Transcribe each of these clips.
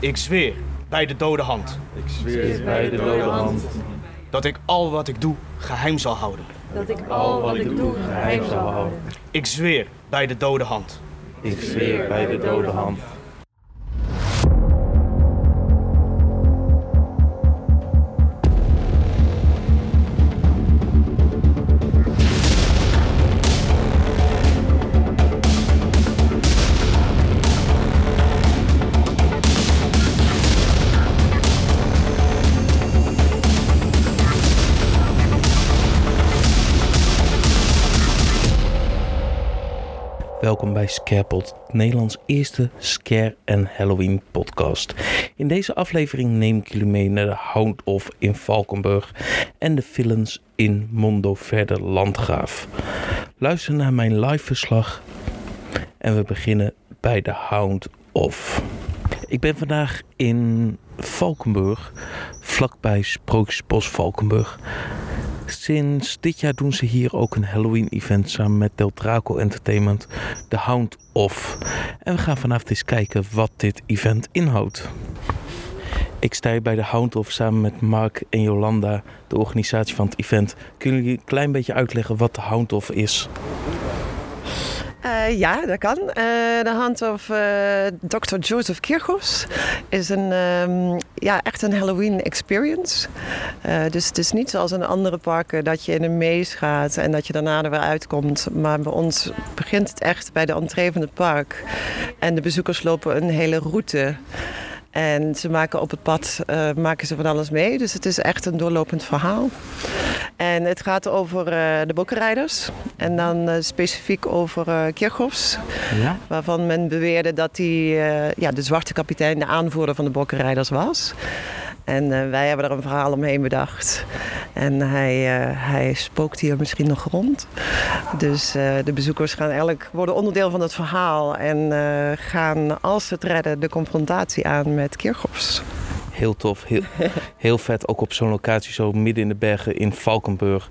Ik zweer bij de dode hand Ik zweer bij de dode hand dat ik al wat ik doe geheim zal houden. dat ik al wat ik doe geheim zal houden. Ik zweer bij de dode hand. Ik zweer bij de dode hand Welkom bij Scarepot, Nederlands eerste Scare en Halloween podcast. In deze aflevering neem ik jullie mee naar de Hound of in Valkenburg en de villains in Mondo Verde Landgraaf. Luister naar mijn live verslag en we beginnen bij de Hound of. Ik ben vandaag in Valkenburg, vlakbij Sprookjesbos Valkenburg. Sinds dit jaar doen ze hier ook een Halloween-event samen met Del Draco Entertainment, The Hound of. En we gaan vanavond eens kijken wat dit event inhoudt. Ik sta hier bij de Hound of samen met Mark en Jolanda, de organisatie van het event. Kunnen jullie een klein beetje uitleggen wat de Hound of is? Eh, ja, dat kan. Eh, de hand of eh, Dr. Joseph Kirchhoffs is een, ehm, ja, echt een Halloween experience. Dus het is niet zoals in andere parken dat je in een maze gaat en dat je daarna er weer uitkomt. Maar bij ons begint het echt bij de entree van het park. En de bezoekers lopen een hele route. En ze maken op het pad eh, maken ze van alles mee. Dus het is echt een doorlopend verhaal. En het gaat over eh, de bokkenrijders. En dan eh, specifiek over uh, Kirchhoffs. Ja. Waarvan men beweerde dat hij ja, de zwarte kapitein, de aanvoerder van de bokkenrijders was. En eh, wij hebben er een verhaal omheen bedacht. En hij, eh, hij spookt hier misschien nog rond. Dus eh, de bezoekers gaan eigenlijk worden onderdeel van het verhaal. En gaan, als ze het redden, de confrontatie aan met Kirchhoffs. Heel tof, heel, heel vet. Ook op zo'n locatie zo midden in de bergen in Valkenburg.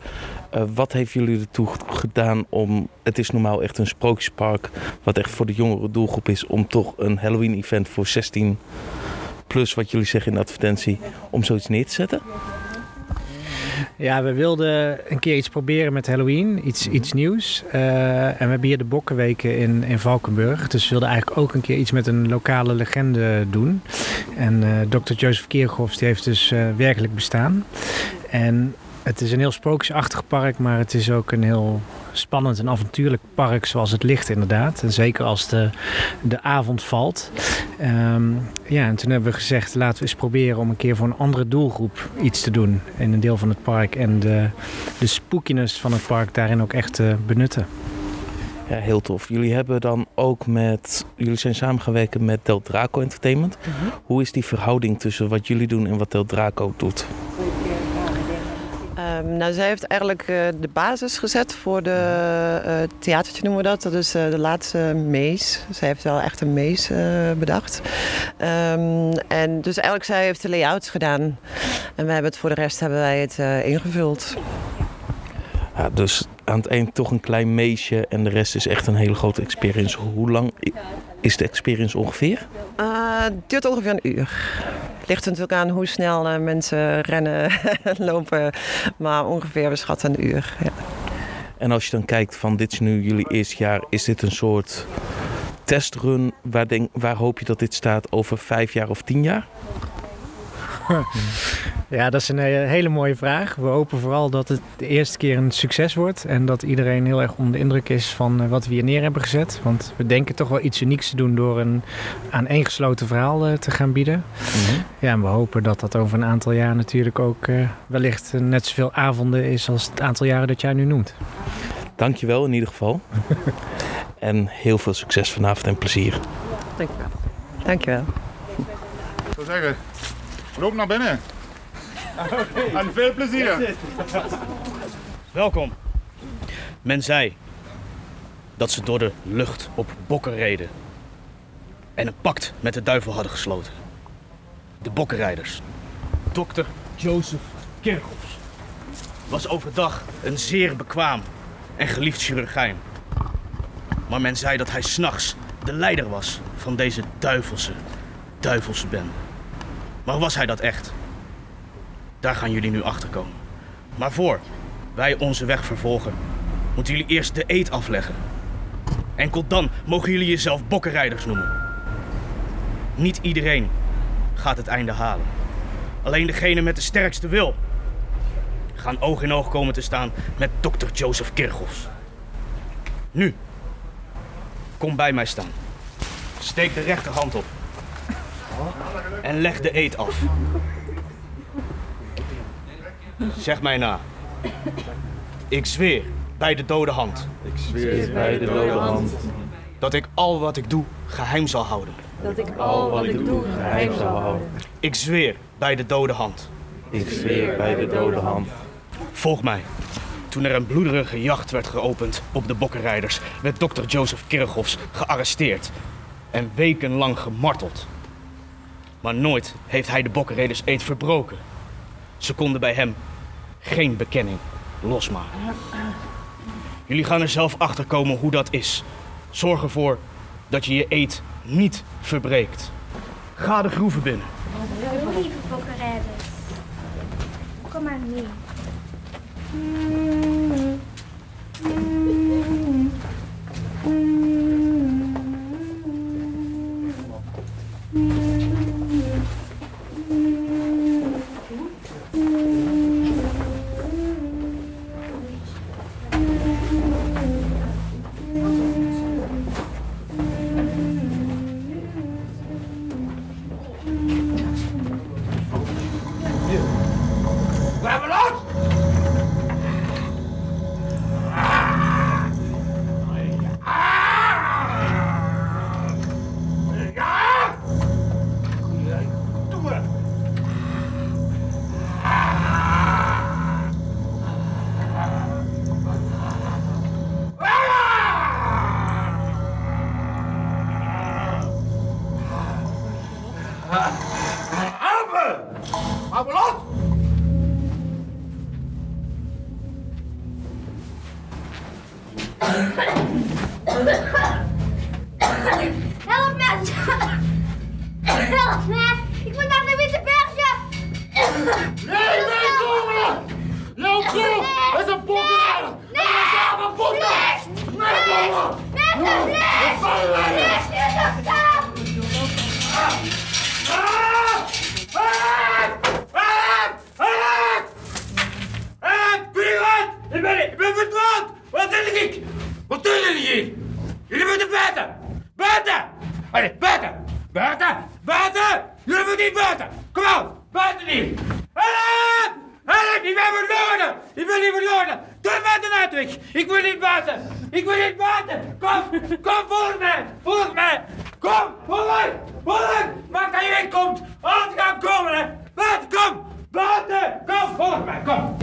Wat heeft jullie ertoe gedaan om... Het is normaal echt een sprookjespark... wat echt voor de jongere doelgroep is... om toch een Halloween-event voor 16 plus, wat jullie zeggen in de advertentie... om zoiets neer te zetten? Ja, we wilden een keer iets proberen met Halloween, iets, iets nieuws. Eh, en we hebben hier de Bokkenweken in, in Valkenburg. Dus we wilden eigenlijk ook een keer iets met een lokale legende doen. En eh Dr. Joseph Kirchhoffs die heeft dus eh, werkelijk bestaan. En het is een heel sprookjesachtig park, maar het is ook een heel spannend en avontuurlijk park zoals het ligt inderdaad. En zeker als de, de avond valt. Ehm, ja, en toen hebben we gezegd laten we eens proberen om een keer voor een andere doelgroep iets te doen in een deel van het park. En de, de spookiness van het park daarin ook echt te benutten. Ja, heel tof. Jullie hebben dan ook met... Jullie zijn samengewerkt met Del Draco Entertainment. Hoe is die verhouding tussen wat jullie doen en wat Del Draco doet? Ehm, nou, zij heeft eigenlijk eh, de basis gezet voor de eh, theatertje noemen we dat. Dat is eh, de laatste mees. Zij heeft wel echt een mees bedacht. Ehm, en dus eigenlijk zij heeft de layouts gedaan. En we hebben het voor de rest hebben wij het eh, ingevuld. Ja, dus aan het eind toch een klein meisje en de rest is echt een hele grote experience. Hoe lang is de experience ongeveer? Eh, het duurt ongeveer een uur. Ligt natuurlijk aan hoe snel eh, mensen rennen en lopen. Maar ongeveer we schatten een uur. Ja. En als je dan kijkt van dit is nu jullie eerste jaar, is dit een soort testrun? Waar, denk, waar hoop je dat dit staat over vijf jaar of tien jaar? Ja, dat is een eh, hele mooie vraag. We hopen vooral dat het de eerste keer een succes wordt. En dat iedereen heel erg onder de indruk is van eh, wat we hier neer hebben gezet. Want we denken toch wel iets unieks te doen door een aaneengesloten verhaal eh, te gaan bieden. Ja, en we hopen dat dat over een aantal jaar natuurlijk ook eh, wellicht net zoveel avonden is als het aantal jaren dat jij nu noemt. Dankjewel in ieder geval. en heel veel succes vanavond en plezier. Dankjewel. Dankjewel. Ik zou zeggen, loop naar binnen. En veel plezier. Welkom. Men zei dat ze door de lucht op bokken reden. En een pact met de duivel hadden gesloten. De bokkenrijders. Dr. Joseph Kirchhoffs was overdag een zeer bekwaam en geliefd chirurgijn. Maar men zei dat hij s'nachts de leider was van deze duivelse duivelse bende. Maar was hij dat echt? Daar gaan jullie nu achter komen. Maar voor wij onze weg vervolgen, moeten jullie eerst de eed afleggen. Enkel dan mogen jullie jezelf bokkenrijders noemen. Niet iedereen gaat het einde halen. Alleen degene met de sterkste wil gaan oog in oog komen te staan met dokter Joseph Kirchhoffs. Nu, kom bij mij staan. Steek de rechterhand op. En leg de eed af. Zeg mij na. Ik zweer bij de dode hand Ik zweer bij de dode hand dat ik al wat ik doe geheim zal houden. Dat ik al wat ik doe geheim zal houden. Ik zweer bij de dode hand. Ik zweer bij de dode hand. Volg mij. Toen er een bloederige jacht werd geopend op de bokkenrijders, werd dokter Joseph Kirchhoffs gearresteerd en wekenlang gemarteld. Maar nooit heeft hij de bokkenrijders eed verbroken. Ze konden bij hem geen bekenning losmaken. Jullie gaan er zelf achter komen hoe dat is. Zorg ervoor dat je je eed niet verbreekt. Ga de groeven binnen. Hallo lieve bokkenrijders. Kom maar mee. Help Ik ben, ik ben verdwaald! Wat doe ik? Wat doen jullie hier? Jullie moeten buiten! Buiten! Allee, buiten! Buiten! Buiten! Jullie moeten niet buiten! Kom op! Buiten niet! Help! Help! Ik ben verloren! Ik ben niet verloren! De buiten uit weg! Ik wil niet buiten! Ik wil niet buiten! Kom! Kom, volg mij! Volg mij! Kom! Volg mij! Volg! Maak dat je wegkomt! Alles gaat komen, hè! Buiten, kom! Buiten! Kom, volg mij! Kom!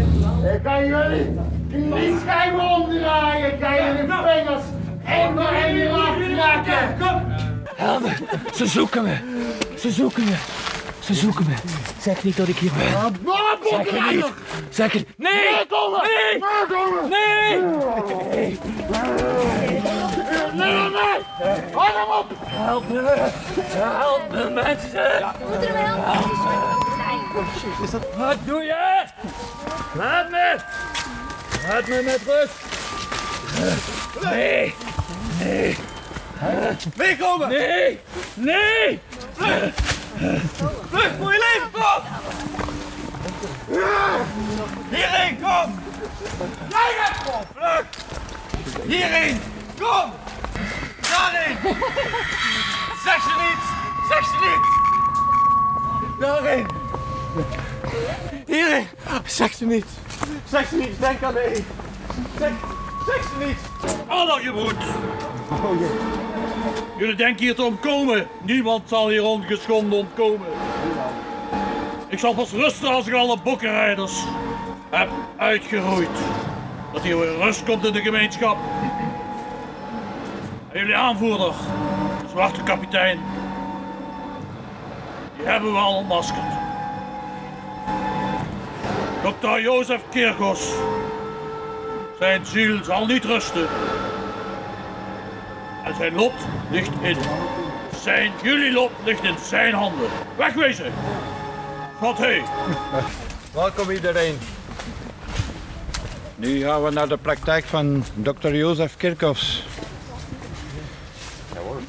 Ik kan jullie die schijven omdraaien. Ik kan jullie vingers één voor één weer afkraken. Kom! Ze zoeken me. Ze zoeken me. Ze zoeken me. Zeg niet dat ik hier ben. Zeg het niet. Zeg het. Nee! Nee. Nee! Nee. Nee! Nee, nee, nee. Hem op. Help me. Help me, mensen. Moeten we helpen? Wat doe je? Laat me. Laat me met rust. Nee. Nee. Meekomen! Nee. Nee. Vlucht voor je leven, kom! Hierheen, kom! Jij kom! Vlucht! Hierheen, kom! Daarheen! Zeg ze niet! Zeg ze niet! Daarheen! Hierheen! Zeg ze niet! Zeg ze niet! Denk aan de! Zeg, zeg ze niet! Alle gebroed. Jullie denken hier te ontkomen. Niemand zal hier ongeschonden ontkomen. Ik zal pas rusten als ik alle bokkenrijders heb uitgeroeid. Dat hier weer rust komt in de gemeenschap. En jullie aanvoerder, zwarte kapitein, die hebben we al ontmaskerd. Dr. Jozef Kirkos. Zijn ziel zal niet rusten. En zijn lot ligt in Zijn jullie lot ligt in zijn handen. Wegwezen! Wat hé! Welkom iedereen. Nu gaan we naar de praktijk van dokter Jozef Kirchhoffs.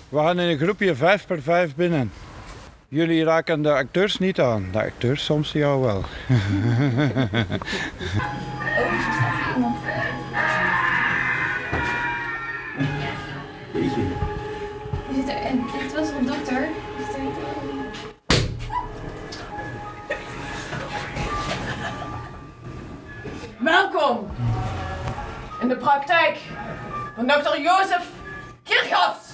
We gaan in een groepje 5 per 5 binnen. Jullie raken de acteurs niet aan. De acteurs soms jou wel. Welkom in de praktijk van dokter Jozef Kirchhoffs.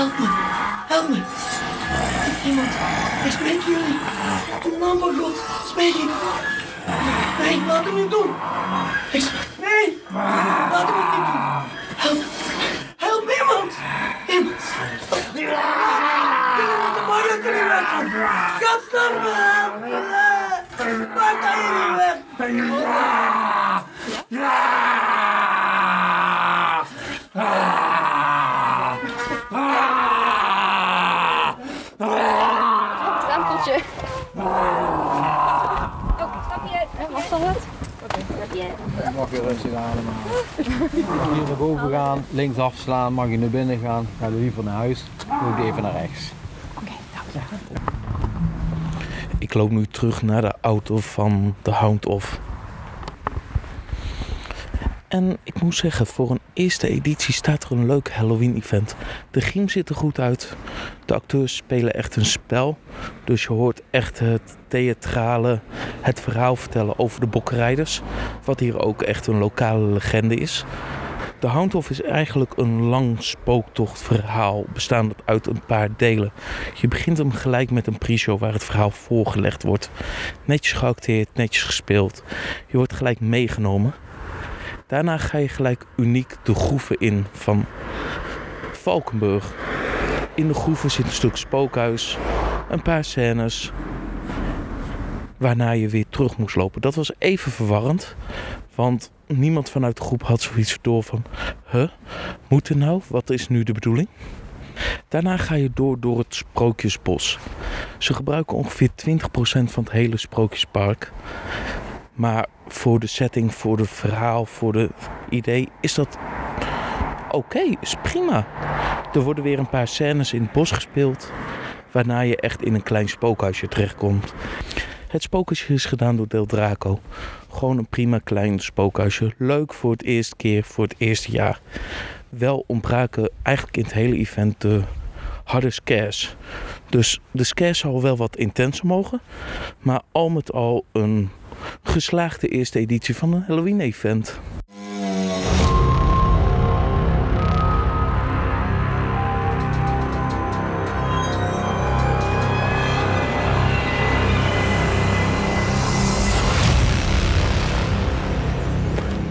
Help me. Help me. Iemand. Ik spreek jullie. In de naam van God. Spreek ik. Nee, laat hem niet doen. Ik. Nee. Laat hem niet doen. Help. Help iemand. Iemand. De weg. Stempeltje. Dan mag je rustig ademhalen. Hier naar boven gaan, links afslaan, mag je naar binnen gaan. Ga je liever naar huis, doe ik even naar rechts. Ik loop nu terug naar de auto van de Hound of. En ik moet zeggen, voor een eerste editie staat er een leuk Halloween-event. De griem ziet er goed uit. De acteurs spelen echt een spel. Dus je hoort echt het theatrale, het verhaal vertellen over de bokrijders. Wat hier ook echt een lokale legende is. De Houndhof is eigenlijk een lang spooktochtverhaal bestaande uit een paar delen. Je begint hem gelijk met een pre-show waar het verhaal voorgelegd wordt. Netjes geacteerd, netjes gespeeld. Je wordt gelijk meegenomen. Daarna ga je gelijk uniek de groeven in van Valkenburg. In de groeven zit een stuk spookhuis, een paar scènes, waarna je weer terug moest lopen. Dat was even verwarrend, want niemand vanuit de groep had zoiets door van... Huh, moet er nou? Wat is nu de bedoeling? Daarna ga je door door het Sprookjesbos. Ze gebruiken ongeveer 20% van het hele Sprookjespark. Maar voor de setting, voor het verhaal, voor het idee is dat oké, is prima. Er worden weer een paar scènes in het bos gespeeld, waarna je echt in een klein spookhuisje terechtkomt. Het spookhuisje is gedaan door Del Draco. Gewoon een prima klein spookhuisje. Leuk voor het eerste keer, voor het eerste jaar. Wel ontbraken eigenlijk in het hele event de harde scares. Dus de scares zal wel wat intenser mogen. Maar al met al een geslaagde eerste editie van een Halloween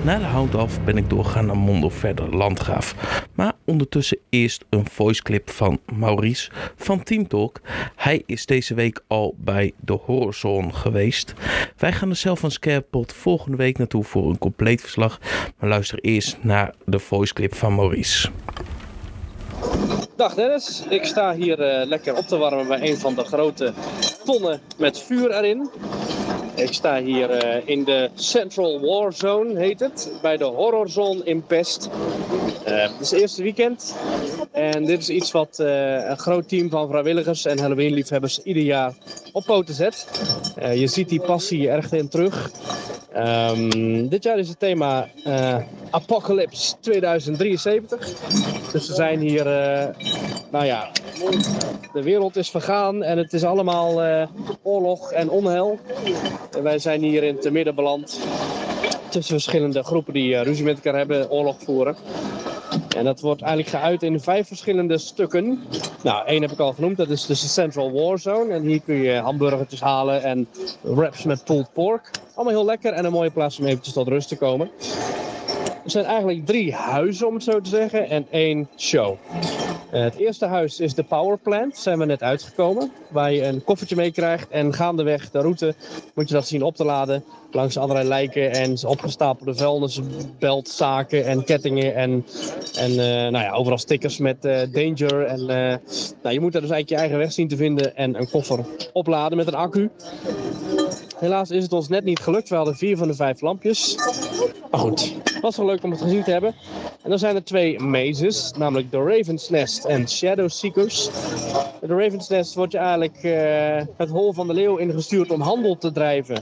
Na de hout af ben ik doorgegaan naar Mondo verder Landgraaf. Maar ondertussen eerst een voiceclip van Maurice van Team Talk. Hij is deze week al bij de Horizon geweest. Wij gaan er zelf van Scarepot volgende week naartoe voor een compleet verslag. Maar luister eerst naar de voiceclip van Maurice. Dag Dennis, ik sta hier uh, lekker op te warmen bij een van de grote tonnen met vuur erin. Ik sta hier uh, in de Central War Zone, heet het, bij de Horror Zone in Pest. Uh, het is het eerste weekend en dit is iets wat een groot team van vrijwilligers en Halloween-liefhebbers ieder jaar op poten zet. je ziet die passie erg in terug. Um, dit jaar is het thema Apocalypse 2073. Dus we zijn hier, uh, nou ja, de wereld is vergaan en het is allemaal uh, oorlog en onheil. En wij zijn hier in het midden beland tussen verschillende groepen die ruzie met elkaar hebben, oorlog voeren. En dat wordt eigenlijk geuit in vijf verschillende stukken. Nou, één heb ik al genoemd, dat is dus de Central War Zone. En hier kun je hamburgertjes halen en wraps met pulled pork. Allemaal heel lekker en een mooie plaats om eventjes tot rust te komen. Zijn eigenlijk drie huizen, om het zo te zeggen, en één show. Uh, het eerste huis is de Power Plant, zijn we net uitgekomen. Waar je een koffertje mee krijgt en gaandeweg de route moet je dat zien op te laden. Langs allerlei lijken en opgestapelde vuilnisbeltzaken en kettingen. En, en uh, nou ja, overal stickers met uh, danger. En nou, je moet er dus eigenlijk je eigen weg zien te vinden en een koffer opladen met een accu. Helaas is het ons net niet gelukt. We hadden vier van de vijf lampjes. Maar goed, was wel leuk om het gezien te hebben. En dan zijn er twee mazes, namelijk de Raven's Nest en Shadow Seekers. De Raven's Nest wordt je eigenlijk uh, het hol van de leeuw ingestuurd om handel te drijven.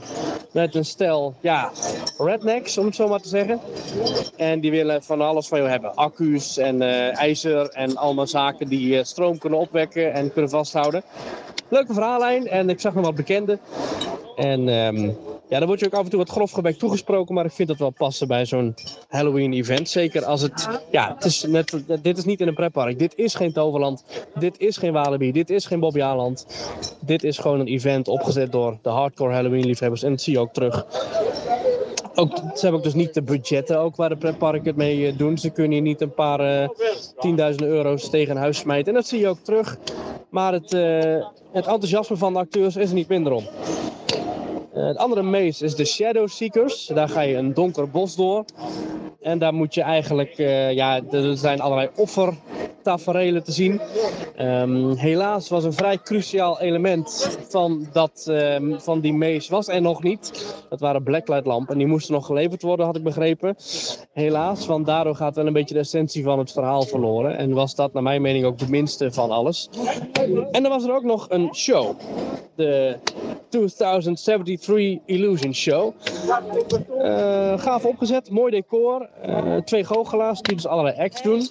Met een stel, ja, rednecks, om het zo maar te zeggen. En die willen van alles van jou hebben. Accu's en uh, ijzer en allemaal zaken die uh, stroom kunnen opwekken en kunnen vasthouden. Leuke verhaallijn en ik zag nog wat bekenden. En um, ja, dan word je ook af en toe wat grofgebek toegesproken, maar ik vind dat wel passen bij zo'n Halloween-event. Zeker als het, ja, het is dit is niet in een pretpark. Dit is geen Toverland, dit is geen Walibi, dit is geen Bobby Aland. Dit is gewoon een event opgezet door de hardcore Halloween-liefhebbers en dat zie je ook terug. Ook, ze hebben ook dus niet de budgetten ook waar de pretparken het mee doen. Ze kunnen hier niet een paar uh, tienduizenden euro's tegen huis smijten. En dat zie je ook terug. Maar het, uh, het enthousiasme van de acteurs is er niet minder om. Uh, het andere maze is de Shadow Seekers. Daar ga je een donker bos door. En daar moet je eigenlijk, uh, ja, er zijn allerlei offertaferelen te zien. Um, helaas was een vrij cruciaal element van, dat, um, van die maze was er nog niet. Dat waren blacklight lampen en die moesten nog geleverd worden, had ik begrepen. Helaas, want daardoor gaat wel een beetje de essentie van het verhaal verloren. En was dat naar mijn mening ook de minste van alles. En dan was er ook nog een show. De 2073 Illusion Show. Uh, gaaf opgezet, mooi decor. Uh, twee goochelaars die dus allerlei acts doen.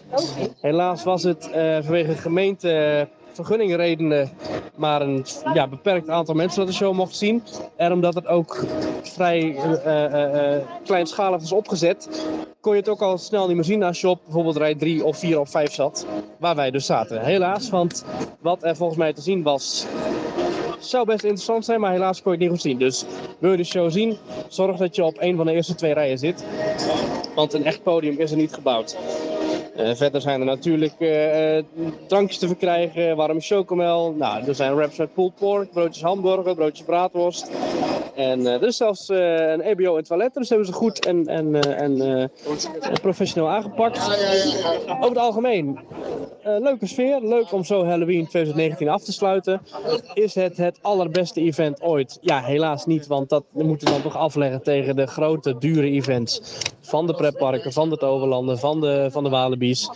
Helaas was het uh, vanwege gemeente vergunningredenen maar een ja, beperkt aantal mensen dat de show mocht zien. En omdat het ook vrij uh, kleinschalig was opgezet, kon je het ook al snel niet meer zien als je op bijvoorbeeld rij 3 of 4 of 5 zat. Waar wij dus zaten. Helaas, want wat er volgens mij te zien was, zou best interessant zijn, maar helaas kon je het niet goed zien. Dus wil je de show zien, zorg dat je op een van de eerste twee rijen zit. Want een echt podium is er niet gebouwd. Uh, verder zijn er natuurlijk uh, drankjes te verkrijgen, warme chocomel. Nou, er zijn wraps met pulled pork, broodjes hamburger, broodjes braadworst. En uh, er is zelfs een EBO in toilet, dus hebben ze goed en, en, en professioneel aangepakt. Over het algemeen, leuke sfeer, leuk om zo Halloween 2019 af te sluiten. Is het het allerbeste event ooit? Ja, helaas niet, want dat moeten we dan toch afleggen tegen de grote, dure events van de pretparken, van de Toverlanden, van de, van de Walibi's.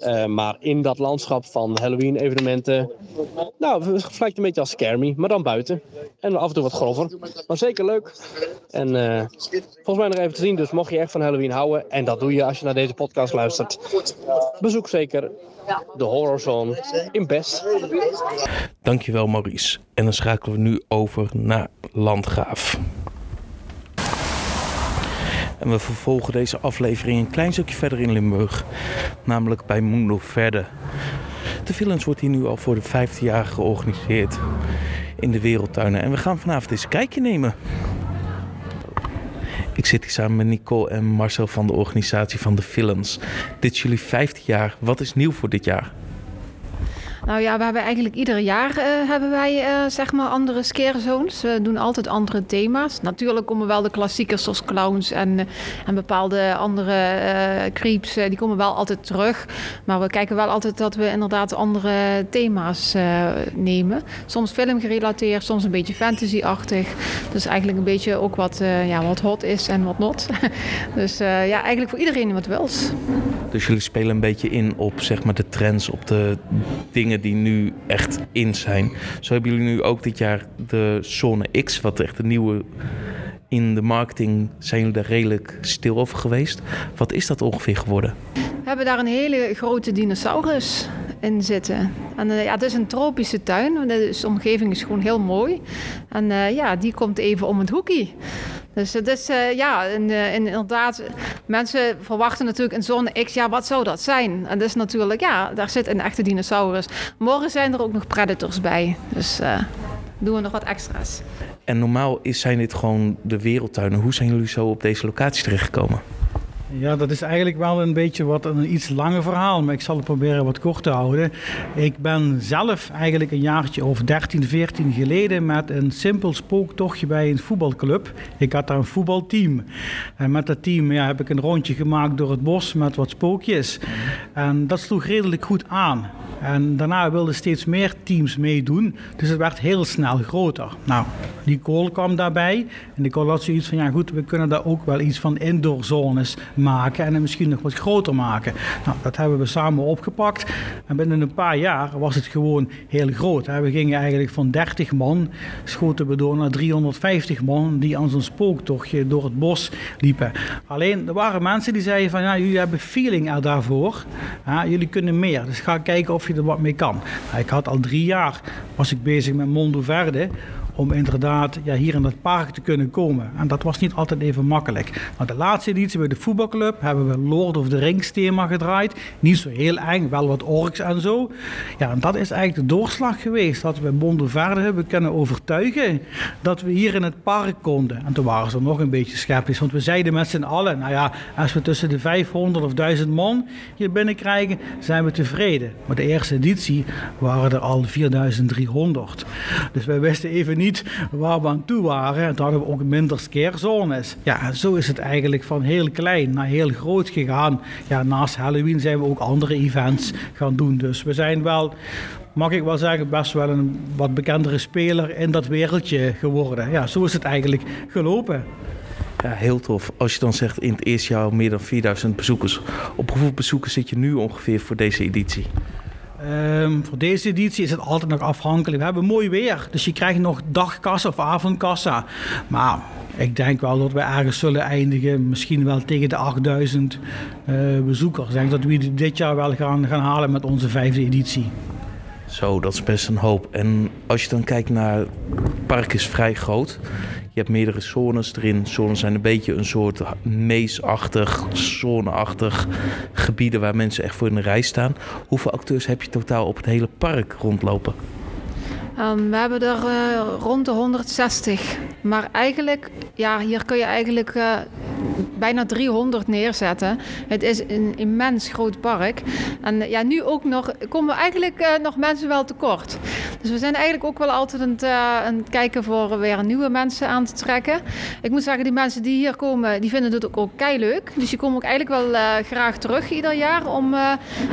Uh, maar in dat landschap van Halloween-evenementen, nou, het lijkt een beetje als Scare Me, maar dan buiten. En af en toe wat grover. Maar zeker leuk. En uh, volgens mij nog even te zien, dus mocht je echt van Halloween houden, en dat doe je als je naar deze podcast luistert, bezoek zeker de Horrorzone in Best. Dankjewel Maurice. En dan schakelen we nu over naar Landgraaf. En we vervolgen deze aflevering een klein stukje verder in Limburg, namelijk bij Mundo Verde. De Villains wordt hier nu al voor de vijfde jaar georganiseerd in de wereldtuinen. En we gaan vanavond eens een kijkje nemen. Ik zit hier samen met Nicole en Marcel van de organisatie van de Films. Dit is jullie 15 jaar. Wat is nieuw voor dit jaar? Nou ja, we hebben eigenlijk ieder jaar uh, hebben wij uh, zeg maar andere scare zones. We doen altijd andere thema's. Natuurlijk komen wel de klassiekers zoals clowns en, en bepaalde andere creeps. die komen wel altijd terug. Maar we kijken wel altijd dat we inderdaad andere thema's nemen. Soms filmgerelateerd, soms een beetje fantasy-achtig. Dus eigenlijk een beetje ook wat, ja, wat hot is en wat not. dus ja, eigenlijk voor iedereen wat wils. Dus jullie spelen een beetje in op zeg maar, de trends, op de dingen die nu echt in zijn. Zo hebben jullie nu ook dit jaar de Zone X, wat echt een nieuwe in de marketing zijn jullie daar redelijk stil over geweest. Wat is dat ongeveer geworden? We hebben daar een hele grote dinosaurus in zitten. En uh, ja, het is een tropische tuin. De omgeving is gewoon heel mooi. En uh, ja, die komt even om het hoekje. Dus het is, uh, ja, in, inderdaad, mensen verwachten natuurlijk in zone X, ja, wat zou dat zijn? En dat is natuurlijk, ja, daar zit een echte dinosaurus. Morgen zijn er ook nog predators bij. Dus doen we nog wat extra's. En normaal is, zijn dit gewoon de wereldtuinen. Hoe zijn jullie zo op deze locatie terechtgekomen? Ja, dat is eigenlijk wel een beetje wat een iets langer verhaal, maar ik zal het proberen wat kort te houden. Ik ben zelf eigenlijk een jaartje of 13, 14 geleden met een simpel spooktochtje bij een voetbalclub. Ik had daar een voetbalteam. En met dat team ja, heb ik een rondje gemaakt door het bos met wat spookjes. En dat sloeg redelijk goed aan. En daarna wilden steeds meer teams meedoen. Dus het werd heel snel groter. Nou, Nicole kwam daarbij. En Nicole had zoiets van, ja goed, we kunnen daar ook wel iets van indoorzones maken. En het misschien nog wat groter maken. Nou, dat hebben we samen opgepakt. En binnen een paar jaar was het gewoon heel groot. We gingen eigenlijk van 30 man, schoten we door naar 350 man. Die aan zo'n spooktochtje door het bos liepen. Alleen, er waren mensen die zeiden van, ja, jullie hebben feeling er daarvoor. Ja, jullie kunnen meer. Dus ga kijken of je er wat mee kan. Nou, ik had al drie jaar was ik bezig met Mondo Verde om inderdaad ja, hier in het park te kunnen komen. En dat was niet altijd even makkelijk. Maar de laatste editie bij de voetbalclub hebben we Lord of the Rings thema gedraaid. Niet zo heel eng, wel wat orks en zo. Ja, en dat is eigenlijk de doorslag geweest. Dat we Mondo Verde hebben kunnen overtuigen dat we hier in het park konden. En toen waren ze nog een beetje sceptisch. Want we zeiden met z'n allen, nou ja, als we tussen de 500 of 1000 man hier binnenkrijgen, zijn we tevreden. Maar de eerste editie waren er al 4300. Dus wij wisten even niet waar we aan toe waren. En toen hadden we ook minder scarezones. Ja, zo is het eigenlijk van heel klein naar heel groot gegaan. Ja, naast Halloween zijn we ook andere events gaan doen. Dus we zijn wel mag ik wel zeggen, best wel een wat bekendere speler in dat wereldje geworden. Ja, zo is het eigenlijk gelopen. Ja, heel tof. Als je dan zegt in het eerste jaar meer dan 4000 bezoekers. Op hoeveel bezoekers zit je nu ongeveer voor deze editie? Um, voor deze editie is het altijd nog afhankelijk. We hebben mooi weer, dus je krijgt nog dagkassa of avondkassa. Maar ik denk wel dat we ergens zullen eindigen, misschien wel tegen de 8000 uh, eh, bezoekers. Ik denk dat we dit jaar wel gaan, gaan halen met onze vijfde editie. Zo, dat is best een hoop. En als je dan kijkt naar... Het park is vrij groot. Je hebt meerdere zones erin. Zones zijn een beetje een soort meesachtig, zoneachtig gebieden waar mensen echt voor in de rij staan. Hoeveel acteurs heb je totaal op het hele park rondlopen? Um, we hebben er uh, rond de 160. Maar eigenlijk, ja, hier kun je eigenlijk uh, bijna 300 neerzetten. Het is een immens groot park. En ja, nu ook nog, komen we eigenlijk nog mensen wel tekort. Dus we zijn eigenlijk ook wel altijd aan het, aan het, kijken voor weer nieuwe mensen aan te trekken. Ik moet zeggen, die mensen die hier komen, die vinden het ook, ook kei leuk. Dus die komen ook eigenlijk wel graag terug ieder jaar. Om,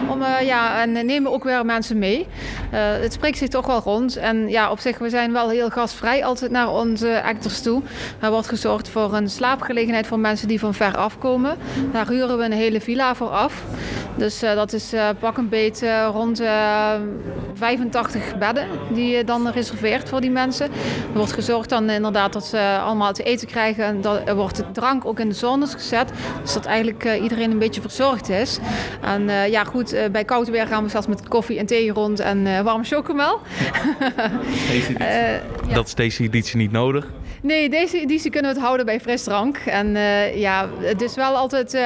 om, ja, en nemen ook weer mensen mee. het spreekt zich toch wel rond. En en ja, op zich, we zijn wel heel gastvrij altijd naar onze actors toe. Er wordt gezorgd voor een slaapgelegenheid voor mensen die van ver afkomen. Daar huren we een hele villa voor af. Dus uh, dat is uh, pak een beet uh, rond 85 bedden die je dan reserveert voor die mensen. Er wordt gezorgd dan inderdaad dat ze allemaal te eten krijgen. En dat, er wordt drank ook in de zones gezet. Dus dat eigenlijk iedereen een beetje verzorgd is. En ja goed, bij koud weer gaan we zelfs met koffie en thee rond en warme chocomel. Ja. Dat is deze editie niet nodig. Nee, deze editie kunnen we het houden bij frisdrank. En uh, ja, het is wel altijd, uh,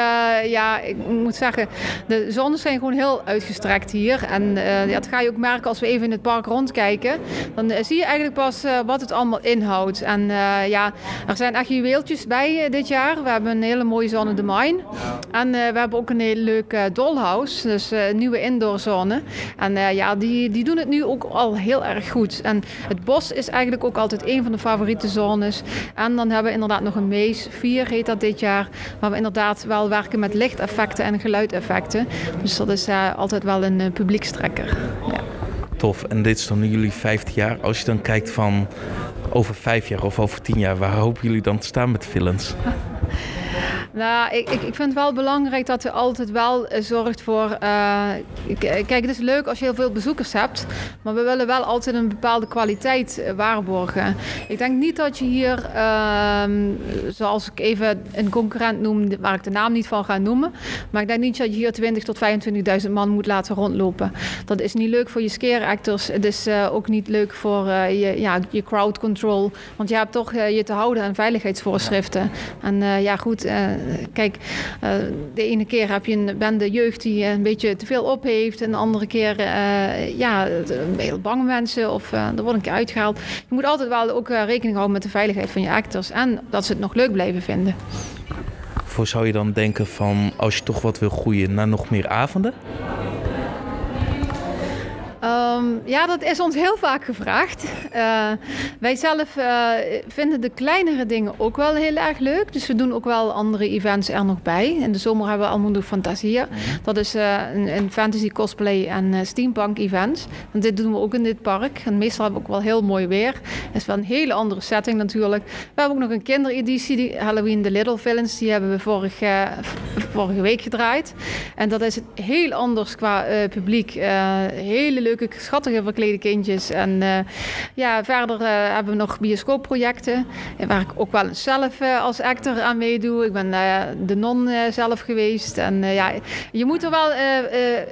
ja, ik moet zeggen, de zonnen zijn gewoon heel uitgestrekt hier. En uh, ja, dat ga je ook merken als we even in het park rondkijken. Dan zie je eigenlijk pas wat het allemaal inhoudt. En ja, er zijn echt juweeltjes bij dit jaar. We hebben een hele mooie zone de Mine. En we hebben ook een hele leuke dollhouse, dus een nieuwe indoorzone. En ja, die, die doen het nu ook al heel erg goed. En het bos is eigenlijk ook altijd een van de favoriete zones. En dan hebben we inderdaad nog een Mees 4 heet dat dit jaar. Waar we inderdaad wel werken met lichteffecten en geluideffecten. Dus dat is uh, altijd wel een uh, publiekstrekker. Ja. Tof. En dit is dan nu jullie vijfde jaar. Als je dan kijkt van over vijf jaar of over tien jaar, waar hopen jullie dan te staan met Villains? Nou, ik, ik, ik vind het wel belangrijk dat je altijd wel uh, zorgt voor. Uh, kijk, het is leuk als je heel veel bezoekers hebt, maar we willen wel altijd een bepaalde kwaliteit waarborgen. Ik denk niet dat je hier, ehm, zoals ik even een concurrent noem, waar ik de naam niet van ga noemen, maar ik denk niet dat je hier 20 tot 25.000 man moet laten rondlopen. Dat is niet leuk voor je scare actors. Het is ook niet leuk voor je, ja, je crowd control, want je hebt toch je te houden aan veiligheidsvoorschriften. En ja, goed kijk, uh, de ene keer heb je een bende jeugd die een beetje te veel op heeft. En de andere keer, uh, ja, heel bang mensen of er wordt een keer uitgehaald. Je moet altijd wel ook rekening houden met de veiligheid van je actors. En dat ze het nog leuk blijven vinden. Voor zou je dan denken van, als je toch wat wil groeien, naar nog meer avonden? Um, ja, dat is ons heel vaak gevraagd. Uh, wij zelf uh, vinden de kleinere dingen ook wel heel erg leuk. Dus we doen ook wel andere events er nog bij. In de zomer hebben we Almundo Fantasia. Dat is uh, een, een, fantasy cosplay en steampunk event. En dit doen we ook in dit park. En meestal hebben we ook wel heel mooi weer. Het is wel een hele andere setting natuurlijk. We hebben ook nog een kindereditie, die Halloween The Little Villains. Die hebben we vorige, vorige week gedraaid. En dat is heel anders qua publiek. hele leuke, schattige verklede kindjes. En uh, ja, verder uh, hebben we nog bioscoopprojecten. Waar ik ook wel zelf als actor aan meedoe. Ik ben de non zelf geweest. En ja, je moet er wel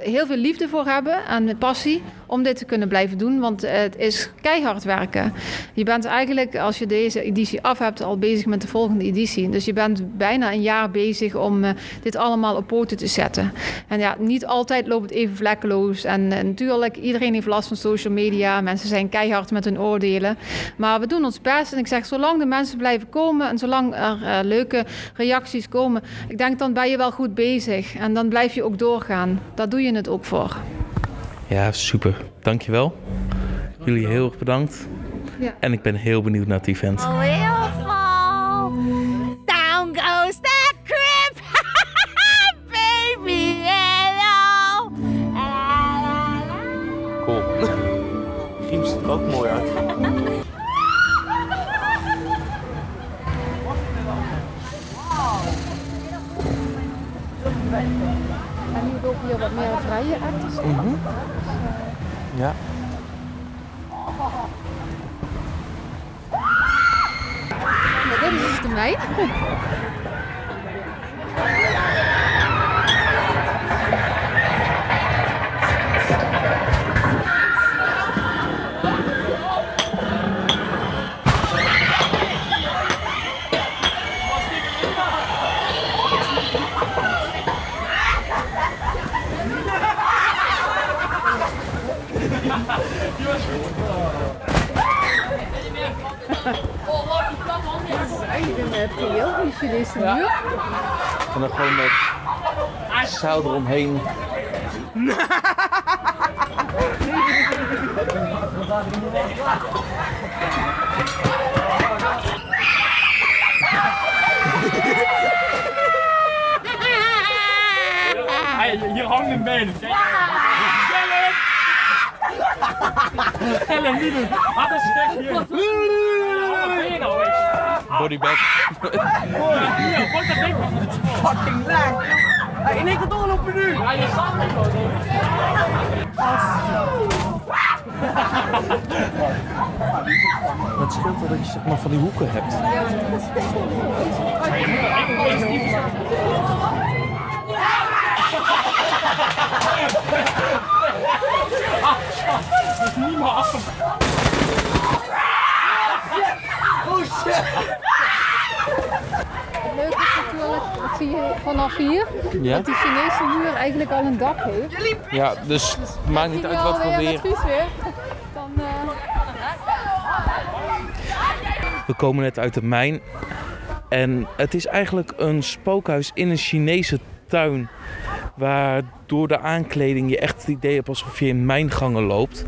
heel veel liefde voor hebben en passie om dit te kunnen blijven doen. Want het is keihard werken. Je bent eigenlijk, als je deze editie af hebt, al bezig met de volgende editie. Dus je bent bijna een jaar bezig om dit allemaal op poten te zetten. En ja, niet altijd loopt het even vlekkeloos. En natuurlijk, iedereen heeft last van social media. Mensen zijn keihard met hun oordelen. Maar we doen ons best. En ik zeg, zolang de mensen blijven komen en zolang er uh, leuke reacties komen, ik denk dan ben je wel goed bezig. En dan blijf je ook doorgaan. Daar doe je het ook voor. Ja, super. Dankjewel. Jullie heel erg bedankt. Ja. En ik ben heel benieuwd naar het event. Oh, Mm -hmm. Ja. Dit is de heb deze muur. En dan gewoon met zout eromheen. Hier hangt een been. Ellen, niet doen. Wat een. Wat ben je nou eens? Bodybag. Hier, pak dat ding. Fucking lang. Hey, in één keer doorlopen nu. Ja, je staat. Het scheelt wel dat je zeg maar van die hoeken hebt. Dat is niet meer af. Oh shit! Vanaf hier. Ja. Dat die Chinese muur eigenlijk al een dak heeft. Ja, dus maakt niet uit wat voor weer. Advies weer. Dan, eh, We komen net uit de mijn. En het is eigenlijk een spookhuis in een Chinese tuin. Waar door de aankleding je echt het idee hebt alsof je in mijngangen loopt.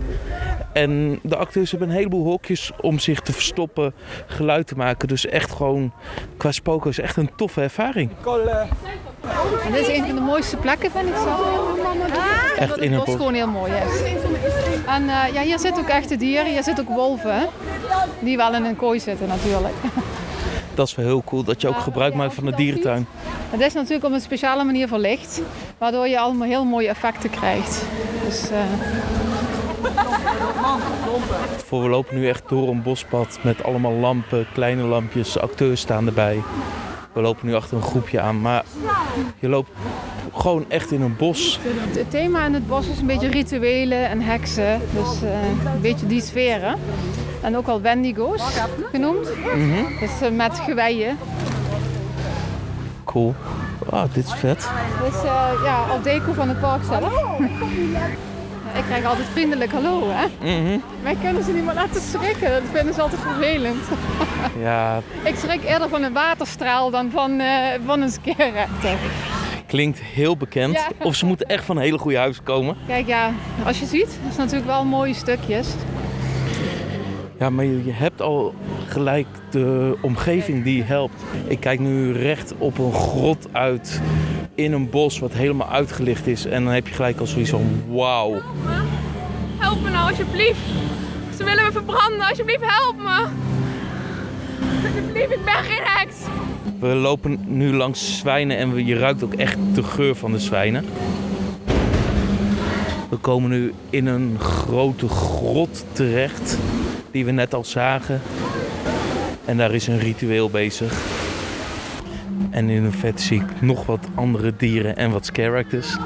En de acteurs hebben een heleboel hokjes om zich te verstoppen, geluid te maken. Dus echt gewoon qua spookhuis echt een toffe ervaring. en dit is een van de mooiste plekken, vind ik zo. Echt in het bos gewoon heel mooi is. En eh, ja, hier zitten ook echte dieren. Hier zitten ook wolven, hè? die wel in een kooi zitten natuurlijk. Dat is wel heel cool dat je ook gebruik maakt van de dierentuin. Het is natuurlijk op een speciale manier verlicht, waardoor je allemaal heel mooie effecten krijgt. Dus, eh, Voor we lopen nu echt door een bospad met allemaal lampen, kleine lampjes, acteurs staan erbij. We lopen nu achter een groepje aan, maar je loopt gewoon echt in een bos. Het thema in het bos is een beetje rituelen en heksen. Dus eh, een beetje die sfeer. hè. En ook al wendigo's genoemd. Mhm. Dus eh, met geweien. Cool. Ah, dit is vet. Dus eh, ja, al deco van het park zelf. Ik krijg altijd vriendelijk hallo, hè? Mhm. Wij kunnen ze niet meer laten schrikken. Dat vinden ze altijd vervelend. Ja, Ik schrik eerder van een waterstraal dan van, eh, van een scarerechter. klinkt heel bekend. Ja. Of ze moeten echt van hele goede huizen komen. Kijk, ja, als je ziet, dat is natuurlijk wel mooie stukjes. Ja, maar je je hebt al gelijk de omgeving die helpt. Ik kijk nu recht op een grot uit in een bos wat helemaal uitgelicht is. En dan heb je gelijk al zoiets van wauw. Help me nou, alsjeblieft. Ze willen me verbranden, alsjeblieft, help me. Alsjeblieft, ik ben geen heks. We lopen nu langs zwijnen en je ruikt ook echt de geur van de zwijnen. We komen nu in een grote grot terecht, die we net al zagen. En daar is een ritueel bezig. En in een vet zie ik nog wat andere dieren en wat characters.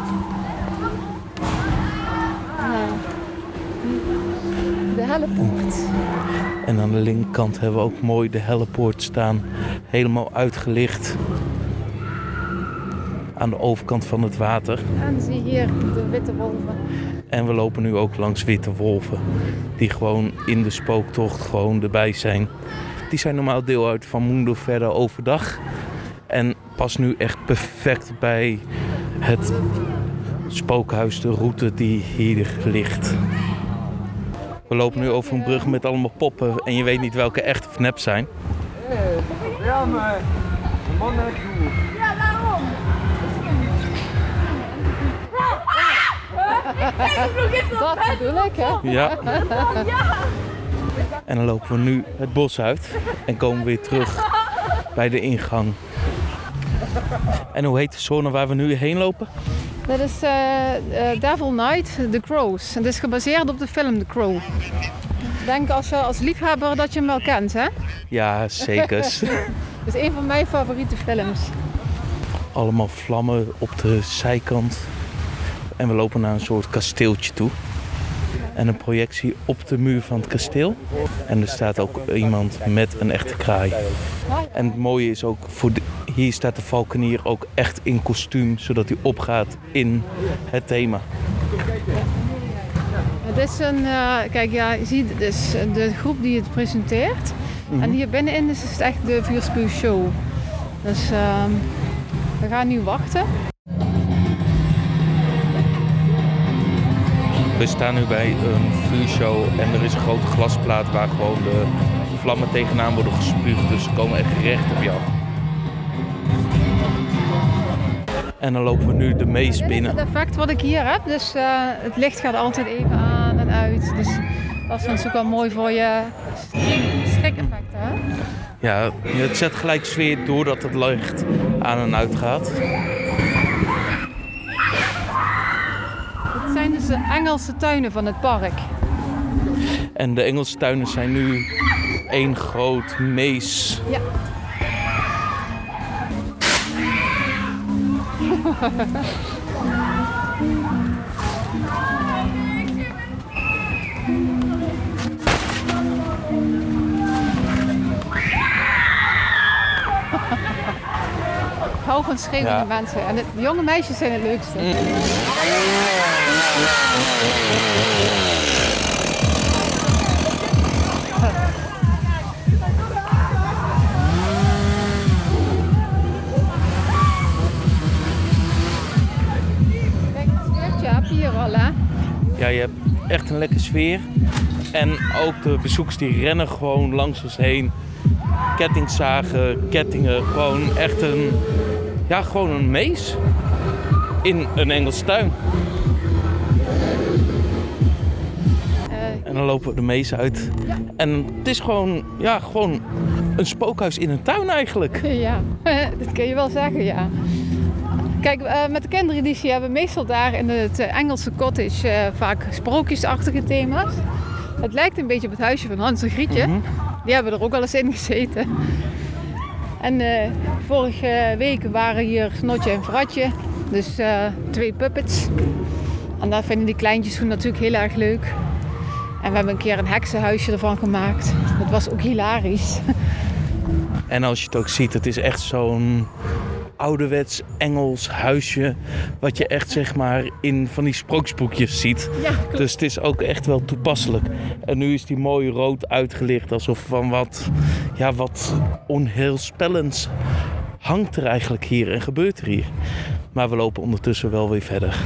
De hellepoort. En aan de linkerkant hebben we ook mooi de hellepoort staan, helemaal uitgelicht. Aan de overkant van het water. En zie hier de witte wolven. En we lopen nu ook langs witte wolven. Die gewoon in de spooktocht gewoon erbij zijn. Die zijn normaal deel uit van Mundo verder overdag. En pas nu echt perfect bij het spookhuis, de route die hier ligt. We lopen nu over een brug met allemaal poppen en je weet niet welke echt of nep zijn. Ja, maar. De man naar. Ja, waarom? Dat bedoel ik, hè? Ja. Ja. En dan lopen we nu het bos uit en komen weer terug bij de ingang. En hoe heet de zone waar we nu heen lopen? Dat is eh, eh, Devil Knight, The Crows. Het is gebaseerd op de film The Crow. Ik denk als, je als liefhebber dat je hem wel kent, hè? Ja, zeker. Het is een van mijn favoriete films. Allemaal vlammen op de zijkant. En we lopen naar een soort kasteeltje toe. En een projectie op de muur van het kasteel. En er staat ook iemand met een echte kraai. En het mooie is ook, voor de- hier staat de valkenier ook echt in kostuum, zodat hij opgaat in het thema. Het is een, eh, kijk ja, je ziet, het is de groep die het presenteert. Mhm. En hier binnenin is het echt de vuurspuwshow. Dus ehm, we gaan nu wachten. We staan nu bij een vuurshow en er is een grote glasplaat waar gewoon de vlammen tegenaan worden gespuugd. Dus ze komen echt recht op je af. En dan lopen we nu de mees Dit binnen. het effect wat ik hier heb. Dus eh, het licht gaat altijd even aan en uit. Dus dat is natuurlijk wel mooi voor je schrik-effecten. Hè? Ja, het zet gelijk sfeer doordat het licht aan en uit gaat. Het zijn dus de Engelse tuinen van het park. En de Engelse tuinen zijn nu één groot mees. Ja. van schreeuwende Ja. mensen. En de jonge meisjes zijn het leukste. Kijk, echt een lekker sfeer. En ook de bezoekers die rennen gewoon langs ons heen. Kettingzagen, kettingen. Gewoon echt een, ja, gewoon een mees. In een Engelse tuin. En dan lopen we de mees uit. En het is gewoon, ja, gewoon een spookhuis in een tuin eigenlijk. Ja, dat kun je wel zeggen, ja. Kijk, eh, met de kindereditie hebben we meestal daar in het eh, Engelse cottage eh, vaak sprookjesachtige thema's. Het lijkt een beetje op het huisje van Hans en Grietje. Die hebben er ook wel eens in gezeten. En vorige week waren hier Snotje en Fratje, dus twee puppets. En daar vinden die kleintjes toen natuurlijk heel erg leuk. En we hebben een keer een heksenhuisje ervan gemaakt. Dat was ook hilarisch. En als je het ook ziet, het is echt zo'n ouderwets Engels huisje. Wat je echt zeg maar in van die sprookjesboekjes ziet. Ja, klopt. dus het is ook echt wel toepasselijk. En nu is die mooi rood uitgelicht. Alsof van wat, ja, wat onheilspellends hangt er eigenlijk hier en gebeurt er hier. Maar we lopen ondertussen wel weer verder.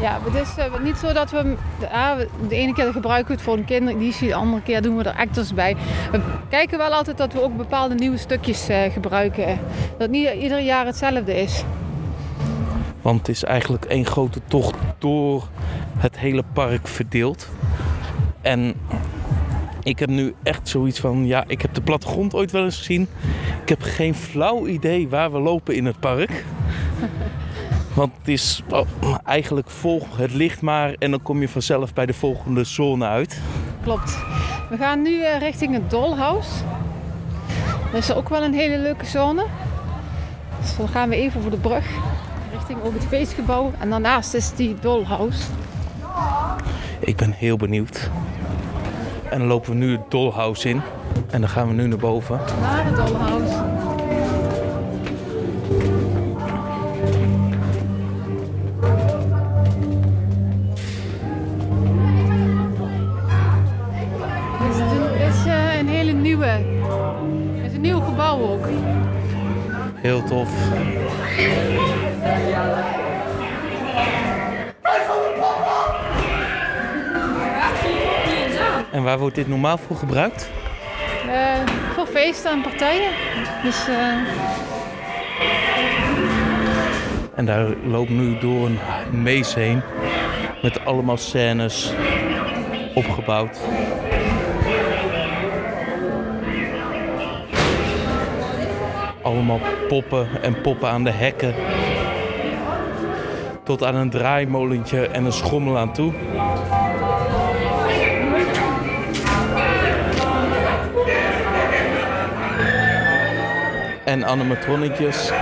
Ja, het is eh, niet zo dat we hem- de, ah, we- de ene keer gebruiken het voor een kindereditie, de andere keer doen we er actors bij. We kijken wel altijd dat we ook bepaalde nieuwe stukjes eh, gebruiken. Dat niet ieder jaar hetzelfde is. Want het is eigenlijk één grote tocht door het hele park verdeeld. En ik heb nu echt zoiets van, ja, ik heb de plattegrond ooit wel eens gezien. Ik heb geen flauw idee waar we lopen in het park. Want het is oh, eigenlijk volg het licht maar en dan kom je vanzelf bij de volgende zone uit. Klopt. We gaan nu eh, richting het Dollhouse. Dat is ook wel een hele leuke zone. Dus dan gaan we even over de brug richting ook het feestgebouw. En daarnaast is die Dollhouse. Ik ben heel benieuwd. En dan lopen we nu het Dollhouse in. En dan gaan we nu naar boven. Naar het Dollhouse. Heel tof. En waar wordt dit normaal voor gebruikt? Eh, voor feesten en partijen. Dus eh, En daar loopt nu door een mees heen. Met allemaal scènes opgebouwd. Allemaal poppen en poppen aan de hekken. Tot aan een draaimolentje en een schommel aan toe. En animatronnetjes. er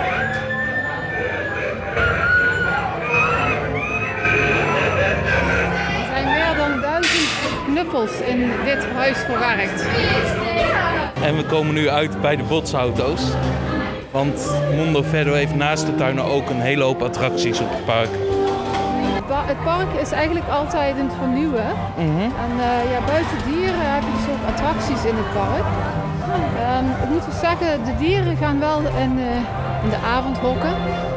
zijn meer dan duizend knuppels in dit huis verwerkt. En we komen nu uit bij de botsauto's. Want Mondo Verdo heeft naast de tuinen ook een hele hoop attracties op het park. Het pa- Het park is eigenlijk altijd in het vernieuwen. En eh, ja, buiten dieren heb je dus ook attracties in het park. Ehm, ik moet wel zeggen, de dieren gaan wel in, eh, in de avond hokken.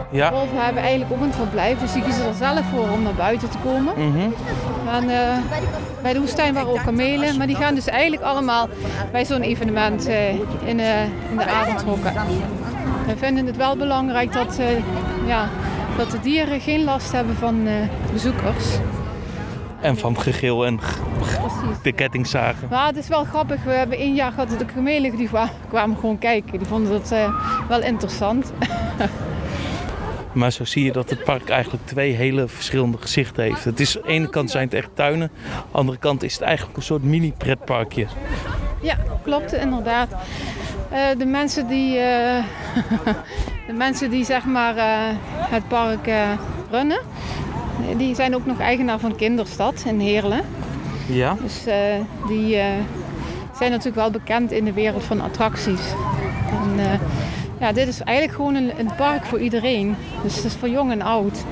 Ja. Wolven hebben eigenlijk ook een verblijf, dus die kiezen er zelf voor om naar buiten te komen. En, eh, bij de woestijn waren ook kamelen, maar die gaan dus eigenlijk allemaal bij zo'n evenement in, in de avond hokken. We vinden het wel belangrijk dat, eh, ja, dat de dieren geen last hebben van eh, bezoekers. En van gegil en de kettingzagen. Maar het is wel grappig, we hebben één jaar gehad dat de kamelen die kwa- kwamen gewoon kijken. Die vonden dat eh, wel interessant. Maar zo zie je dat het park eigenlijk twee hele verschillende gezichten heeft. Het is, aan de ene kant zijn het echt tuinen. Aan de andere kant is het eigenlijk een soort mini pretparkje. Ja, klopt inderdaad. Eh, de mensen die, eh, de mensen die zeg maar eh, het park runnen, die zijn ook nog eigenaar van Kinderstad in Heerlen. Ja. Dus die zijn natuurlijk wel bekend in de wereld van attracties. En, ja, dit is eigenlijk gewoon een, een park voor iedereen. Dus het is voor jong en oud.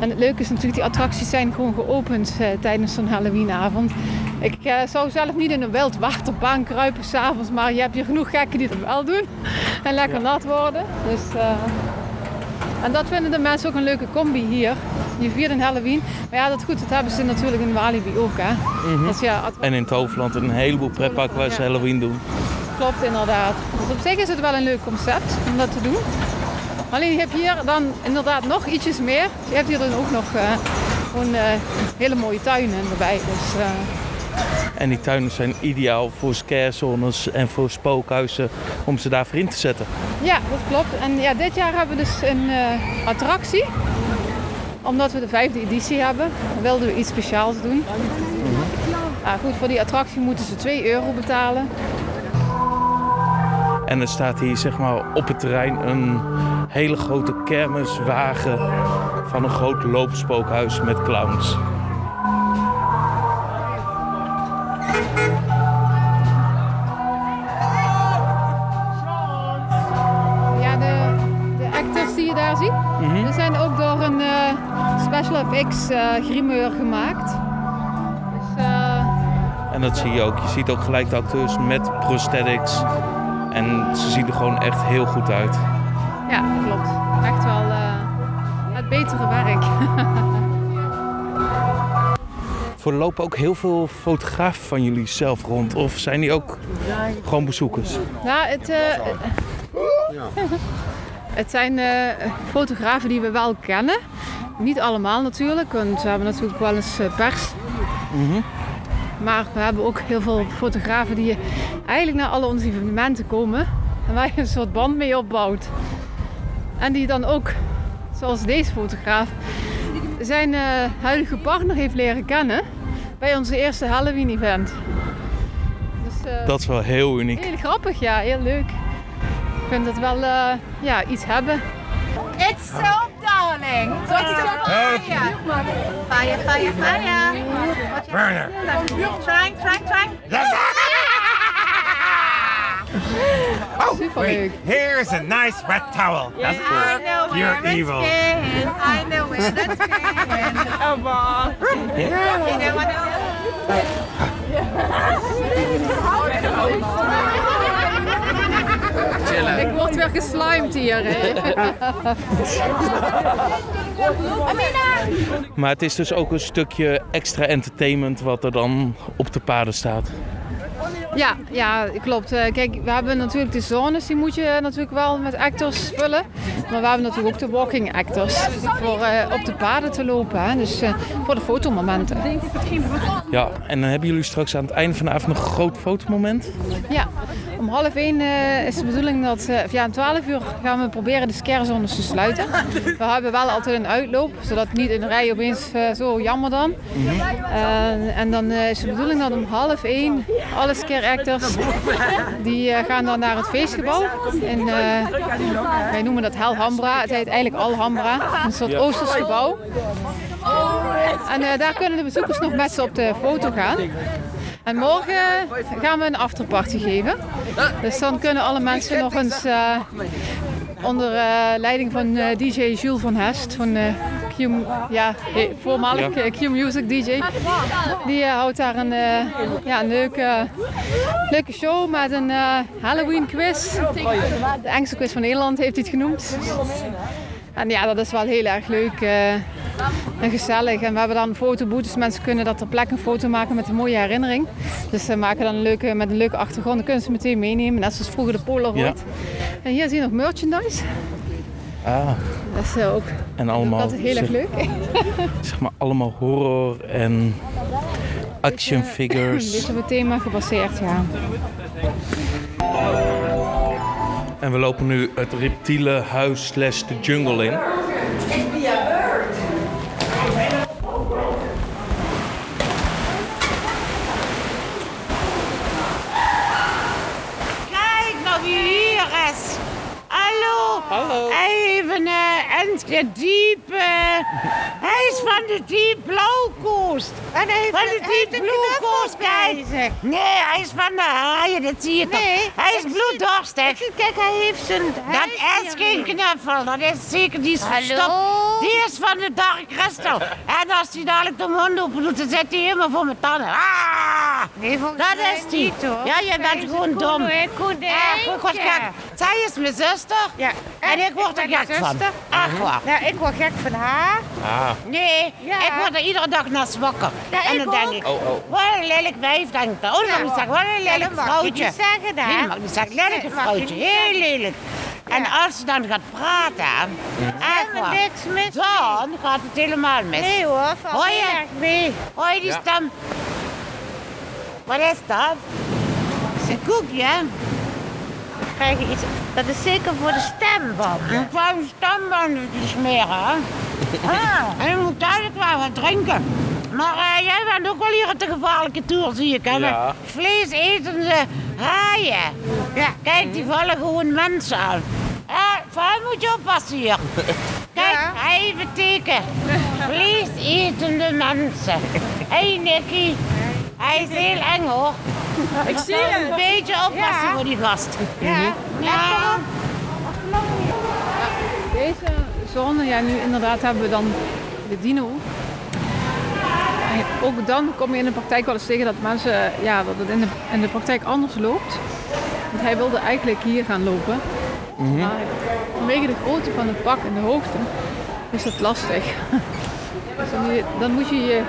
En het leuke is natuurlijk, die attracties zijn gewoon geopend tijdens zo'n Halloweenavond. Ik eh, zou zelf niet in een wild waterbaan kruipen s'avonds, maar je hebt hier genoeg gekken die dat wel doen. En lekker nat worden. Dus, eh, en dat vinden de mensen ook een leuke combi hier. Je viert een Halloween. Maar ja, dat goed, dat hebben ze natuurlijk in Walibi ook. Hè? Mhm. Dus ja, En in het Hoofdland een heleboel pretparken waar ze Ja. Halloween doen. Klopt inderdaad. Dus op zich is het wel een leuk concept om dat te doen. Alleen je hebt hier dan inderdaad nog ietsjes meer. Je hebt hier dan ook nog gewoon eh, hele mooie tuinen erbij. Dus, En die tuinen zijn ideaal voor scarezones en voor spookhuizen om ze daarvoor in te zetten. ja, dat klopt. En ja, dit jaar hebben we dus een eh, attractie. Omdat we de vijfde editie hebben, wilden we iets speciaals doen. Ah, goed, voor die attractie moeten ze 2 euro betalen. En er staat hier zeg maar op het terrein een hele grote kermiswagen van een groot loopspookhuis met clowns. FX eh grimeur gemaakt. Dus, eh, En dat zie je ook. Je ziet ook gelijk de acteurs met prosthetics. En ze zien er gewoon echt heel goed uit. ja, klopt. Echt wel eh, het betere werk. Voor er lopen ook heel veel fotografen van jullie zelf rond. Of zijn die ook gewoon bezoekers? nou, het, eh, het zijn eh, fotografen die we wel kennen. Niet allemaal natuurlijk, want we hebben natuurlijk wel eens eh, pers. Mhm. Maar we hebben ook heel veel fotografen die eigenlijk naar alle onze evenementen komen. En waar je een soort band mee opbouwt. En die dan ook, zoals deze fotograaf, zijn eh, huidige partner heeft leren kennen bij onze eerste Halloween event. Dus, eh, Dat is wel heel uniek. Heel grappig, ja, heel leuk. Ik vind dat wel eh, ja, iets hebben. It's soap, darling. What's the fire? Fire, fire, fire. Burner. Trying, trying, trying. Oh, Superleuk. here's a nice wet towel. Doesn't I know where You're it's evil. been. I know where that's been. Oh, boy. You know what Ik word weer geslimed hier. Maar het is dus ook een stukje extra entertainment wat er dan op de paden staat. Ja, ja, klopt. Eh, Kijk, we hebben natuurlijk de zones, die moet je natuurlijk wel met actors vullen. Maar we hebben natuurlijk ook de walking actors voor eh, op de paden te lopen. Hè. Dus eh, voor de fotomomenten. Ja, en dan hebben jullie straks aan het einde van de avond nog een groot fotomoment. Ja, om half één is de bedoeling dat, of ja, om 12 uur gaan we proberen de scarezones te sluiten. We hebben wel altijd een uitloop, zodat niet in de rij opeens zo jammer dan. Eh, en dan is de bedoeling dat om half één alle scare die eh, gaan dan naar het feestgebouw. En, eh, wij noemen dat Helhambra, het heet eigenlijk Alhambra, een soort. Oosters gebouw. En eh, daar kunnen de bezoekers nog met ze op de foto gaan. En morgen gaan we een afterparty geven. Dus dan kunnen alle mensen nog eens onder leiding van DJ Jules van Hest van Q, ja, voormalig Ja. eh, Q Music DJ. Die eh, houdt daar een, eh, ja, een leuke, leuke show met een eh, Halloween quiz. De engste quiz van Nederland heeft hij het genoemd. En ja, dat is wel heel erg leuk en gezellig. En we hebben dan fotoboetes. Mensen kunnen dat ter plekke een foto maken met een mooie herinnering. Dus ze maken dan een leuke, met een leuke achtergrond. Dan kunnen ze meteen meenemen. Net zoals vroeger de Polaroid. Ja. En hier zie je nog merchandise. Ah, Dat is eh, ook en allemaal, altijd heel erg leuk. zeg maar allemaal horror en action Een figures. beetje op het thema gebaseerd, ja. En we lopen nu het reptiele huis slash de jungle in. Kijk nou wie hier is. Hallo. Even eh, een diepe Hij is van de Deep Blue Coast. En hij heeft van de Deep heeft Blue Coast, kijk. Nee, hij is van de haaien, dat zie je toch. Nee, hij is ik bloeddorstig. Kijk, hij heeft zijn... Dat is geen knuffel, dat is zeker die is verstopt. Die is van de Dark Crystal. En als hij dadelijk de mond open doet, dan zit hij helemaal voor mijn tanden. Ah! Nee, dat is die. niet, hoor. Ja, je bent gewoon dom. koen- konijntje. Echt, wat gek. Zij is mijn zuster. Ja. En ik word er gek van. zuster. Echt waar. Ja, ik word gek van haar. Ah. Nee, Ja. ik word er iedere dag naar wakker. Ja, en ik dan denk ook. ik, Oh, oh. wat een lelijk wijf, denk ik dan. Oh, dat mag ik zeggen. Wat een Ja, lelijk dat mag je vrouwtje. niet zeggen, dan. Nee, dat mag ik niet zeggen. Lelijke vrouwtje. Heel zeggen. lelijk. En als ze dan gaat praten, echt mis dan gaat het helemaal mis. Nee hoor, valt Hoor je? erg mee. Hoor je die Ja. stem? Wat is dat? Een koekje. Krijg je iets... Dat is zeker voor de stemband. Een klein stemband te smeren, hè? Ah. En je moet duidelijk wel wat drinken. Maar eh, jij bent ook wel hier op de gevaarlijke tour, zie ik. Hè? Ja. Met Vleesetende haaien. Ja, kijk, die vallen gewoon mensen aan. Ja, vooral moet je oppassen hier. Kijk, even teken. Vleesetende mensen. Hé, hey, Nicky. Hij is heel eng, hoor. Ik zie het. Een beetje oppassen Ja. voor die gast. Ja. Ja. Deze zone, ja, nu inderdaad hebben we dan de dino. En ook dan kom je in de praktijk wel eens tegen dat mensen, ja, dat het in de, in de praktijk anders loopt. Want hij wilde eigenlijk hier gaan lopen. Maar vanwege de grootte van het pak en de hoogte is dat lastig. Dus dan, moet je- dan moet je je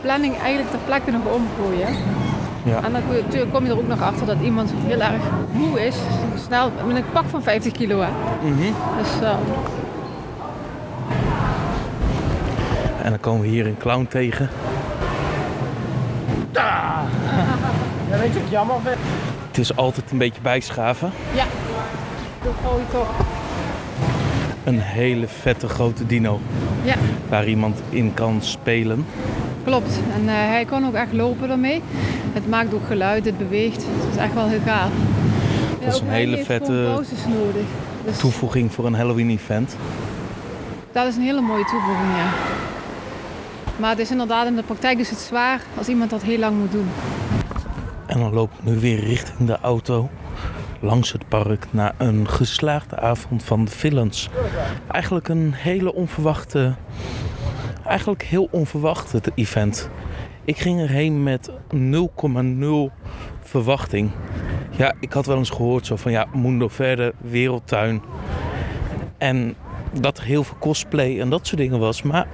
planning eigenlijk ter plekke nog omgooien. Ja. En dan kom je er ook nog achter dat iemand heel erg moe is. Snel, met een pak van 50 kilo. Hè. Dus eh, En dan komen we hier een clown tegen. Ja, weet je wat jammer vind? Het is altijd een beetje bijschaven. ja, dat gooi je toch. Een hele vette grote dino. Ja. Waar iemand in kan spelen. Klopt. En eh, hij kon ook echt lopen ermee. Het maakt ook geluid, het beweegt. Het is echt wel heel gaaf. Dat is een hele vette nodig. Dus toevoeging voor een Halloween event. dat is een hele mooie toevoeging, ja. Maar het is inderdaad in de praktijk is het zwaar als iemand dat heel lang moet doen. En dan loop ik nu weer richting de auto. Langs het park naar een geslaagde avond van de villains. Eigenlijk een hele onverwachte. Eigenlijk heel onverwacht het event. Ik ging erheen met 0,0 verwachting. Ja, ik had wel eens gehoord zo van ja, Mundo Verde, wereldtuin. En dat er heel veel cosplay en dat soort dingen was. Maar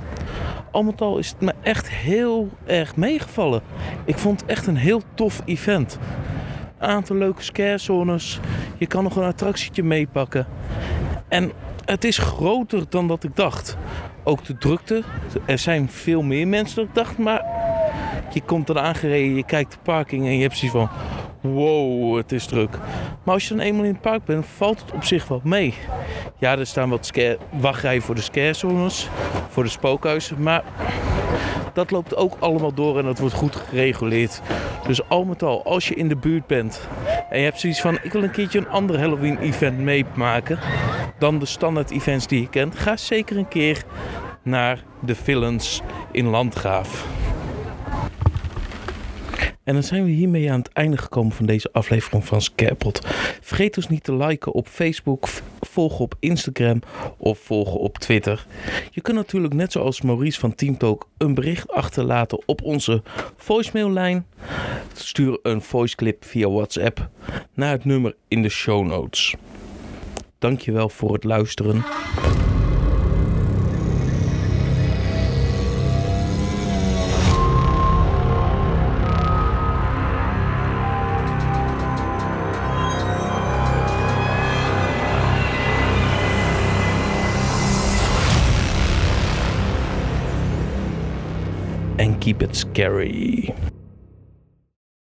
al met al is het me echt heel erg meegevallen. Ik vond het echt een heel tof event. Aantal leuke scarezones. Je kan nog een attractietje meepakken. En het is groter dan dat ik dacht. Ook de drukte. Er zijn veel meer mensen dan ik dacht. Maar je komt er aangereden, je kijkt de parking en je hebt zoiets van... Wow, het is druk. Maar als je dan eenmaal in het park bent, valt het op zich wel mee. Ja, er staan wat scare, wachtrijen voor de scarezones, voor de spookhuizen. Maar dat loopt ook allemaal door en dat wordt goed gereguleerd. Dus al met al, als je in de buurt bent en je hebt zoiets van... ik wil een keertje een ander Halloween-event meemaken... dan de standaard events die je kent... ga zeker een keer naar de Villains in Landgraaf. En dan zijn we hiermee aan het einde gekomen van deze aflevering van Scarepot. Vergeet ons niet te liken op Facebook, volgen op Instagram of volgen op Twitter. Je kunt natuurlijk net zoals Maurice van Teamtalk een bericht achterlaten op onze voicemaillijn. Stuur een voiceclip via WhatsApp naar het nummer in de show notes. Dankjewel voor het luisteren. Keep it scary.